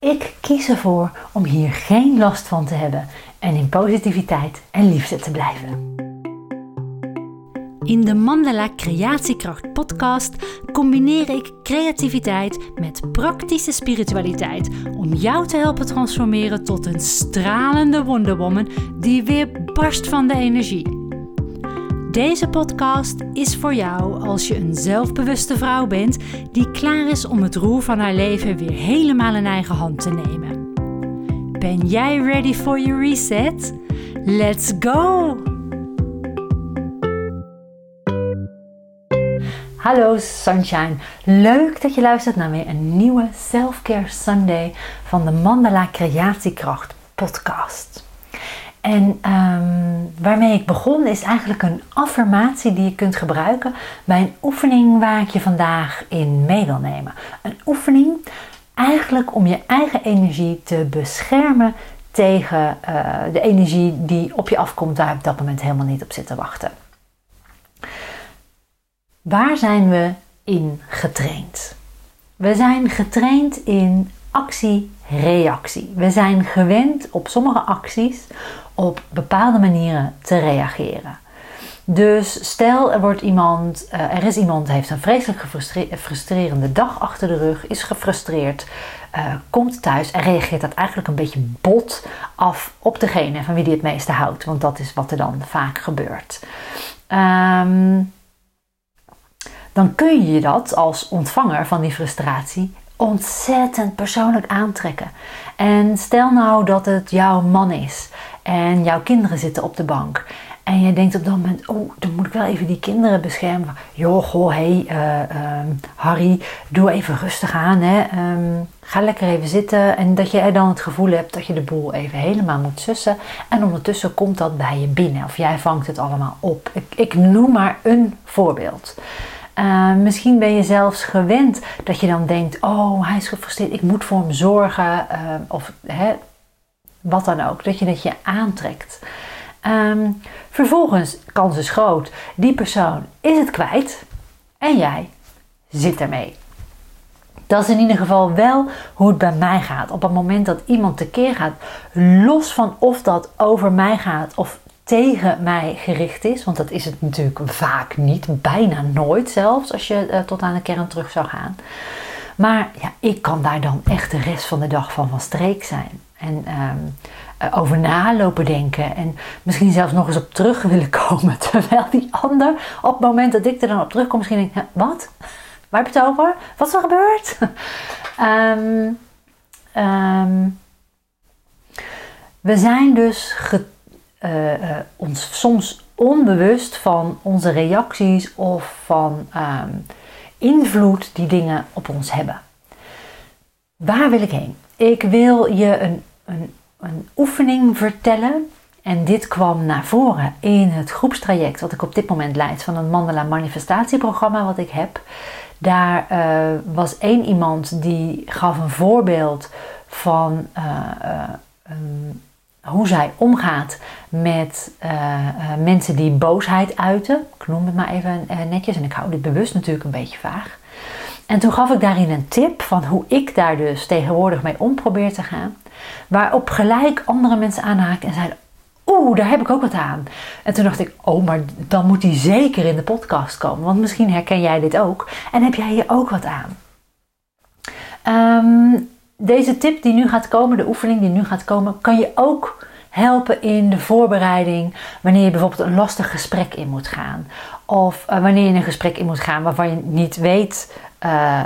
Ik kies ervoor om hier geen last van te hebben en in positiviteit en liefde te blijven. In de Mandala Creatiekracht podcast combineer ik creativiteit met praktische spiritualiteit om jou te helpen transformeren tot een stralende wonderwoman die weer barst van de energie. Deze podcast is voor jou als je een zelfbewuste vrouw bent die klaar is om het roer van haar leven weer helemaal in eigen hand te nemen. Ben jij ready for your reset? Let's go! Hallo Sunshine, leuk dat je luistert naar weer een nieuwe Selfcare Sunday van de Mandala Creatiekracht podcast. En um, waarmee ik begon is eigenlijk een affirmatie die je kunt gebruiken bij een oefening waar ik je vandaag in mee wil nemen. Een oefening eigenlijk om je eigen energie te beschermen tegen uh, de energie die op je afkomt waar je op dat moment helemaal niet op zit te wachten. Waar zijn we in getraind? We zijn getraind in actie-reactie. We zijn gewend op sommige acties op bepaalde manieren te reageren. Dus stel er wordt iemand, uh, er is iemand heeft een vreselijk frustrerende dag achter de rug, is gefrustreerd, uh, komt thuis en reageert dat eigenlijk een beetje bot af op degene van wie die het meeste houdt, want dat is wat er dan vaak gebeurt. Um, dan kun je dat als ontvanger van die frustratie ontzettend persoonlijk aantrekken. En stel nou dat het jouw man is en jouw kinderen zitten op de bank. En je denkt op dat moment, oh, dan moet ik wel even die kinderen beschermen. Joh, goh, hey, uh, Harry, doe even rustig aan. Hè. Um, ga lekker even zitten. En dat je dan het gevoel hebt dat je de boel even helemaal moet sussen. En ondertussen komt dat bij je binnen. Of jij vangt het allemaal op. Ik, ik noem maar een voorbeeld. Uh, misschien ben je zelfs gewend dat je dan denkt: Oh, hij is gefrustreerd, ik moet voor hem zorgen. Uh, of hè, wat dan ook. Dat je dat je aantrekt. Um, vervolgens, kans is groot, die persoon is het kwijt en jij zit ermee. Dat is in ieder geval wel hoe het bij mij gaat. Op het moment dat iemand tekeer gaat, los van of dat over mij gaat of tegen mij gericht is. Want dat is het natuurlijk vaak niet, bijna nooit zelfs, als je uh, tot aan de kern terug zou gaan. Maar ja, ik kan daar dan echt de rest van de dag van van streek zijn. En uh, over nalopen denken. En misschien zelfs nog eens op terug willen komen. Terwijl die ander, op het moment dat ik er dan op terugkom, misschien denkt: wat? Waar heb je het over? Wat is er gebeurd? um, um, we zijn dus uh, uh, ons soms onbewust van onze reacties of van um, invloed die dingen op ons hebben. Waar wil ik heen? Ik wil je een, een, een oefening vertellen. En dit kwam naar voren in het groepstraject wat ik op dit moment leid van een Mandala manifestatieprogramma wat ik heb. Daar uh, was één iemand die gaf een voorbeeld van een hoe zij omgaat met uh, uh, mensen die boosheid uiten. Ik noem het maar even uh, netjes en ik hou dit bewust natuurlijk een beetje vaag. En toen gaf ik daarin een tip van hoe ik daar dus tegenwoordig mee om probeer te gaan. Waarop gelijk andere mensen aanhaken en zeiden: Oeh, daar heb ik ook wat aan. En toen dacht ik: Oh, maar dan moet die zeker in de podcast komen. Want misschien herken jij dit ook en heb jij hier ook wat aan. Um, deze tip die nu gaat komen, de oefening die nu gaat komen, kan je ook helpen in de voorbereiding wanneer je bijvoorbeeld een lastig gesprek in moet gaan. Of uh, wanneer je een gesprek in moet gaan waarvan je niet weet uh,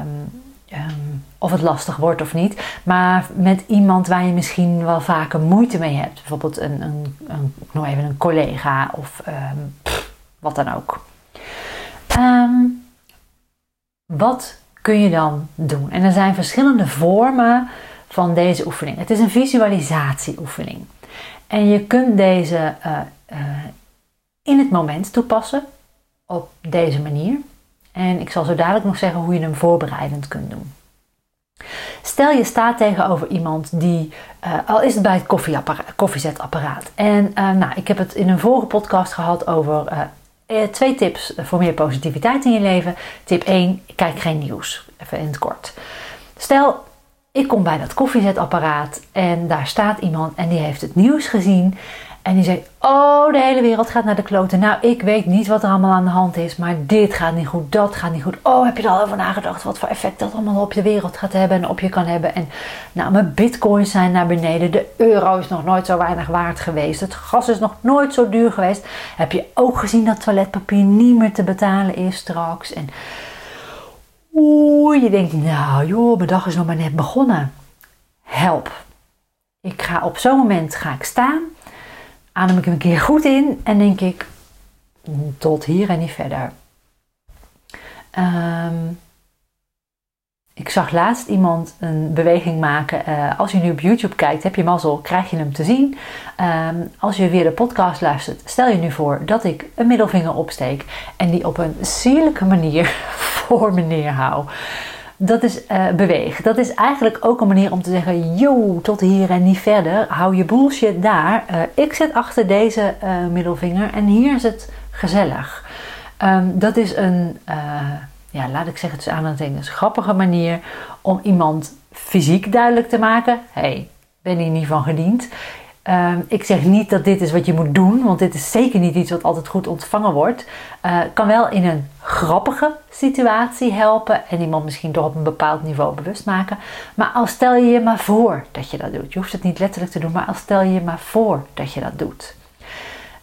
um, um, of het lastig wordt of niet. Maar met iemand waar je misschien wel vaker moeite mee hebt. Bijvoorbeeld een, een, een nog even een collega of pff, wat dan ook. wat kun je dan doen? En er zijn verschillende vormen van deze oefening. Het is een visualisatieoefening. En je kunt deze uh, uh, in het moment toepassen op deze manier. En ik zal zo dadelijk nog zeggen hoe je hem voorbereidend kunt doen. Stel je staat tegenover iemand die, uh, al is het bij het koffiezetapparaat. En nou, ik heb het in een vorige podcast gehad over twee tips voor meer positiviteit in je leven. Tip 1, kijk geen nieuws. Even in het kort. Stel, ik kom bij dat koffiezetapparaat en daar staat iemand en die heeft het nieuws gezien. En die zei: Oh, de hele wereld gaat naar de kloten. Nou, ik weet niet wat er allemaal aan de hand is, maar dit gaat niet goed, dat gaat niet goed. Oh, heb je er al over nagedacht wat voor effect dat allemaal op je wereld gaat hebben en op je kan hebben? En nou, mijn bitcoins zijn naar beneden. De euro is nog nooit zo weinig waard geweest. Het gas is nog nooit zo duur geweest. Heb je ook gezien dat toiletpapier niet meer te betalen is straks? En oeh, je denkt: Nou, joh, mijn dag is nog maar net begonnen. Help. Ik ga op zo'n moment ga ik staan adem ik een keer goed in en denk ik tot hier en niet verder. Ehm, ik zag laatst iemand een beweging maken. Uh, als je nu op YouTube kijkt, heb je mazzel, krijg je hem te zien. Um, als je weer de podcast luistert, stel je nu voor dat ik een middelvinger opsteek en die op een sierlijke manier voor me neerhoud dat is uh, beweeg. Dat is eigenlijk ook een manier om te zeggen: yo, tot hier en niet verder. Hou je bullshit daar. Uh, ik zit achter deze uh, middelvinger en hier is het gezellig. Um, dat is een, ja, laat ik zeggen, tussen aanhalingstekens, grappige manier om iemand fysiek duidelijk te maken: hey, ben hier niet van gediend. Ehm, ik zeg niet dat dit is wat je moet doen, want dit is zeker niet iets wat altijd goed ontvangen wordt. Uh, kan wel in een grappige situatie helpen en iemand misschien toch op een bepaald niveau bewust maken. Maar al stel je je maar voor dat je dat doet. Je hoeft het niet letterlijk te doen, maar al stel je je maar voor dat je dat doet.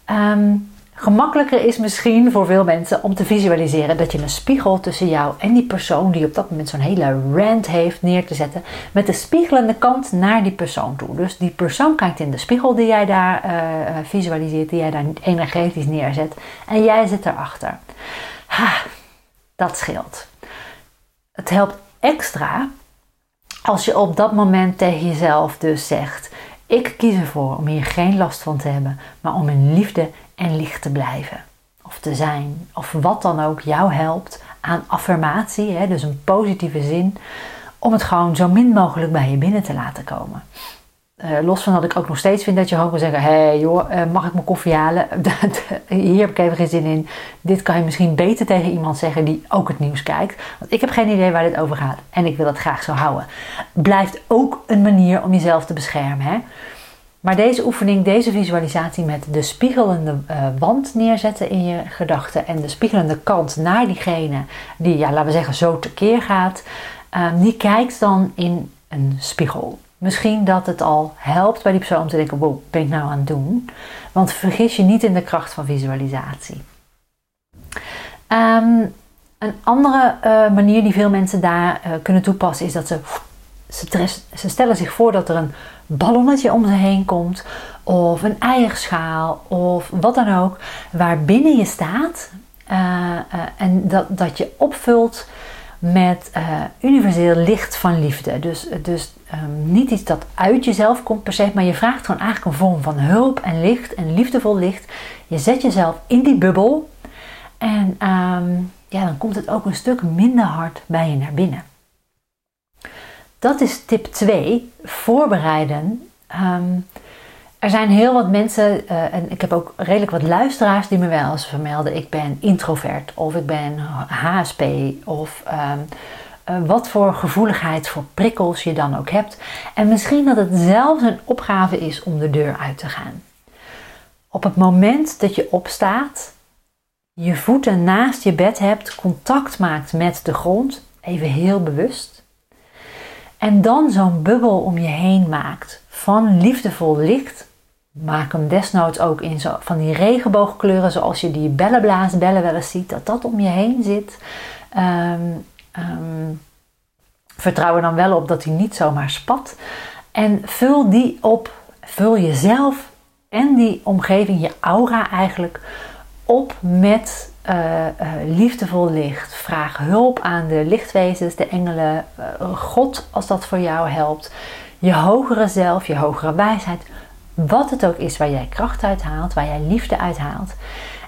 Um, Gemakkelijker is misschien voor veel mensen om te visualiseren dat je een spiegel tussen jou en die persoon die op dat moment zo'n hele rant heeft neer te zetten, met de spiegelende kant naar die persoon toe. Dus die persoon kijkt in de spiegel die jij daar uh, visualiseert, die jij daar energetisch neerzet, en jij zit erachter. Ha, dat scheelt. Het helpt extra als je op dat moment tegen jezelf dus zegt: Ik kies ervoor om hier geen last van te hebben, maar om in liefde en licht te blijven. Of te zijn. Of wat dan ook jou helpt aan affirmatie, hè, dus een positieve zin, om het gewoon zo min mogelijk bij je binnen te laten komen. Uh, los van dat ik ook nog steeds vind dat je gewoon kan zeggen: Hé hey, joh, uh, mag ik mijn koffie halen? Hier heb ik even geen zin in. Dit kan je misschien beter tegen iemand zeggen die ook het nieuws kijkt. Want ik heb geen idee waar dit over gaat en ik wil het graag zo houden. Blijft ook een manier om jezelf te beschermen. Hè? Maar deze oefening, deze visualisatie met de spiegelende uh, wand neerzetten in je gedachten en de spiegelende kant naar diegene die, ja, laten we zeggen, zo tekeer gaat, uh, die kijkt dan in een spiegel. Misschien dat het al helpt bij die persoon om te denken: wow, ben ik nou aan het doen? Want vergis je niet in de kracht van visualisatie. Um, een andere uh, manier die veel mensen daar uh, kunnen toepassen is dat ze, ze, ze stellen zich voor dat er een ballonnetje om ze heen komt, of een eierschaal, of wat dan ook, waar binnen je staat uh, uh, en dat, dat je opvult met uh, universeel licht van liefde. Dus, dus um, niet iets dat uit jezelf komt per se, maar je vraagt gewoon eigenlijk een vorm van hulp en licht en liefdevol licht. Je zet jezelf in die bubbel en um, ja, dan komt het ook een stuk minder hard bij je naar binnen. Dat is tip 2, voorbereiden. Um, er zijn heel wat mensen, uh, en ik heb ook redelijk wat luisteraars die me wel eens vermelden: ik ben introvert of ik ben HSP of um, uh, wat voor gevoeligheid voor prikkels je dan ook hebt. En misschien dat het zelfs een opgave is om de deur uit te gaan. Op het moment dat je opstaat, je voeten naast je bed hebt, contact maakt met de grond, even heel bewust en dan zo'n bubbel om je heen maakt van liefdevol licht. Maak hem desnoods ook in zo, van die regenboogkleuren, zoals je die bellenblaasbellen wel eens ziet, dat dat om je heen zit. Um, um, vertrouw er dan wel op dat hij niet zomaar spat. En vul die op, vul jezelf en die omgeving, je aura eigenlijk, op met uh, uh, liefdevol licht. Vraag hulp aan de lichtwezens, de engelen, uh, God als dat voor jou helpt. Je hogere zelf, je hogere wijsheid. Wat het ook is waar jij kracht uit haalt, waar jij liefde uit haalt.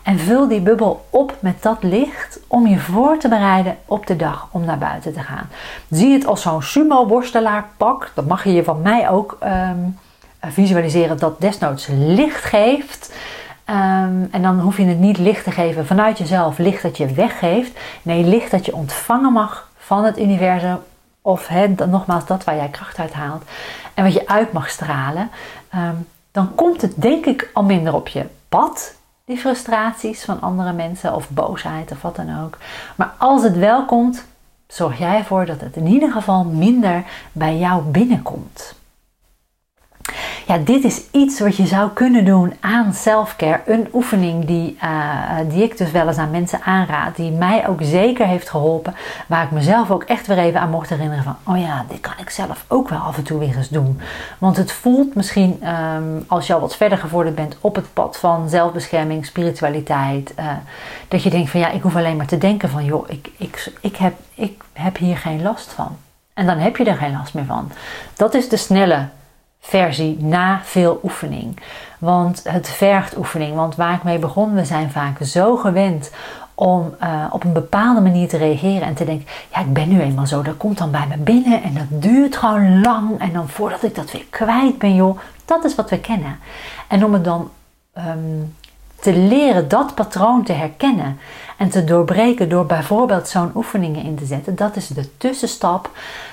En vul die bubbel op met dat licht om je voor te bereiden op de dag om naar buiten te gaan. Zie het als zo'n sumo-worstelaar pak. Dat mag je je van mij ook um, visualiseren dat desnoods licht geeft. Um, en dan hoef je het niet licht te geven vanuit jezelf, licht dat je weggeeft. Nee, licht dat je ontvangen mag van het universum of hè, nogmaals dat waar jij kracht uit haalt en wat je uit mag stralen, ehm, dan komt het denk ik al minder op je pad, die frustraties van andere mensen of boosheid of wat dan ook. Maar als het wel komt, zorg jij ervoor dat het in ieder geval minder bij jou binnenkomt. Ja, dit is iets wat je zou kunnen doen aan selfcare. Een oefening die, uh, die ik dus wel eens aan mensen aanraad. Die mij ook zeker heeft geholpen. Waar ik mezelf ook echt weer even aan mocht herinneren van... Oh ja, dit kan ik zelf ook wel af en toe weer eens doen. Want het voelt misschien um, als je al wat verder geworden bent op het pad van zelfbescherming, spiritualiteit. Uh, dat je denkt van ja, ik hoef alleen maar te denken van... joh, ik, ik, ik, heb, ik heb hier geen last van. En dan heb je er geen last meer van. Dat is de snelle versie na veel oefening. Want het vergt oefening. Want waar ik mee begon, we zijn vaak zo gewend om uh, op een bepaalde manier te reageren en te denken: ja, ik ben nu eenmaal zo, dat komt dan bij me binnen en dat duurt gewoon lang. En dan voordat ik dat weer kwijt ben, joh, dat is wat we kennen. En om het dan um, te leren dat patroon te herkennen en te doorbreken door bijvoorbeeld zo'n oefeningen in te zetten, dat is de tussenstap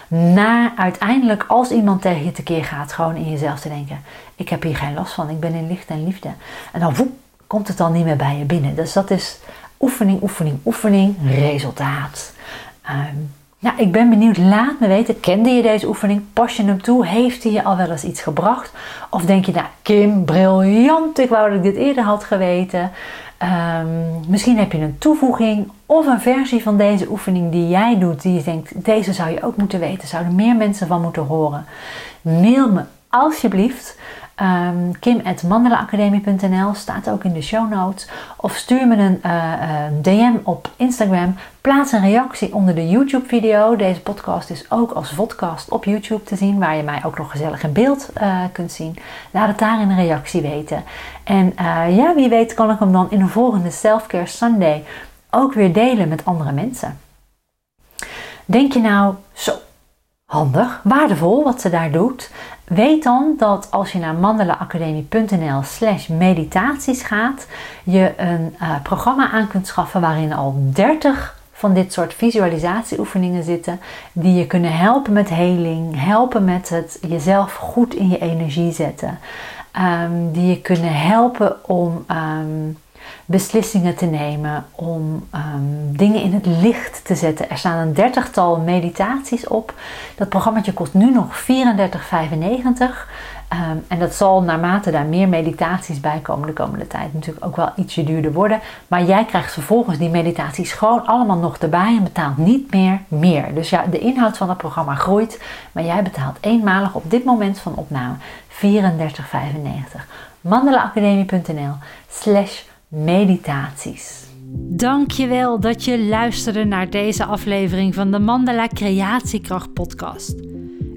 naar uiteindelijk als iemand tegen je tekeer gaat, gewoon in jezelf te denken: ik heb hier geen last van, ik ben in licht en liefde. En dan woep, komt het dan niet meer bij je binnen. Dus dat is oefening, oefening, oefening, resultaat. Um, nou, ik ben benieuwd. Laat me weten. Kende je deze oefening? Pas je hem toe? Heeft hij je al wel eens iets gebracht? Of denk je, nou, Kim, briljant. Ik wou dat ik dit eerder had geweten. Um, misschien heb je een toevoeging of een versie van deze oefening die jij doet. Die je denkt, deze zou je ook moeten weten. Zouden meer mensen van moeten horen. Mail me alsjeblieft. Um, Kim.mandelaacademie.nl staat ook in de show notes. Of stuur me een uh, uh, DM op Instagram. Plaats een reactie onder de YouTube video. Deze podcast is ook als podcast op YouTube te zien. Waar je mij ook nog gezellig in beeld uh, kunt zien. Laat het daar in een reactie weten. En ja, wie weet kan ik hem dan in een volgende Selfcare Sunday ook weer delen met andere mensen. Denk je nou, zo handig, waardevol wat ze daar doet? Weet dan dat als je naar mandelaacademie.nl slash meditaties gaat, je een uh, programma aan kunt schaffen waarin al 30 van dit soort visualisatieoefeningen zitten die je kunnen helpen met heling, helpen met het jezelf goed in je energie zetten, um, die je kunnen helpen om um, beslissingen te nemen, om um, dingen in het licht te zetten. Er staan een dertigtal meditaties op. Dat programma kost nu nog 34,95. Um, en dat zal naarmate daar meer meditaties bij komen de komende tijd natuurlijk ook wel ietsje duurder worden. Maar jij krijgt vervolgens die meditaties gewoon allemaal nog erbij en betaalt niet meer meer. Dus ja, de inhoud van het programma groeit, maar jij betaalt eenmalig op dit moment van opname 34,95. mandelaacademie.nl slash meditaties. Dankjewel dat je luisterde naar deze aflevering van de Mandala Creatiekracht podcast.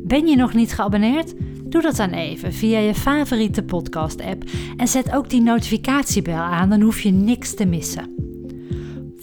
Ben je nog niet geabonneerd? Doe dat dan even via je favoriete podcast app en zet ook die notificatiebel aan, dan hoef je niks te missen.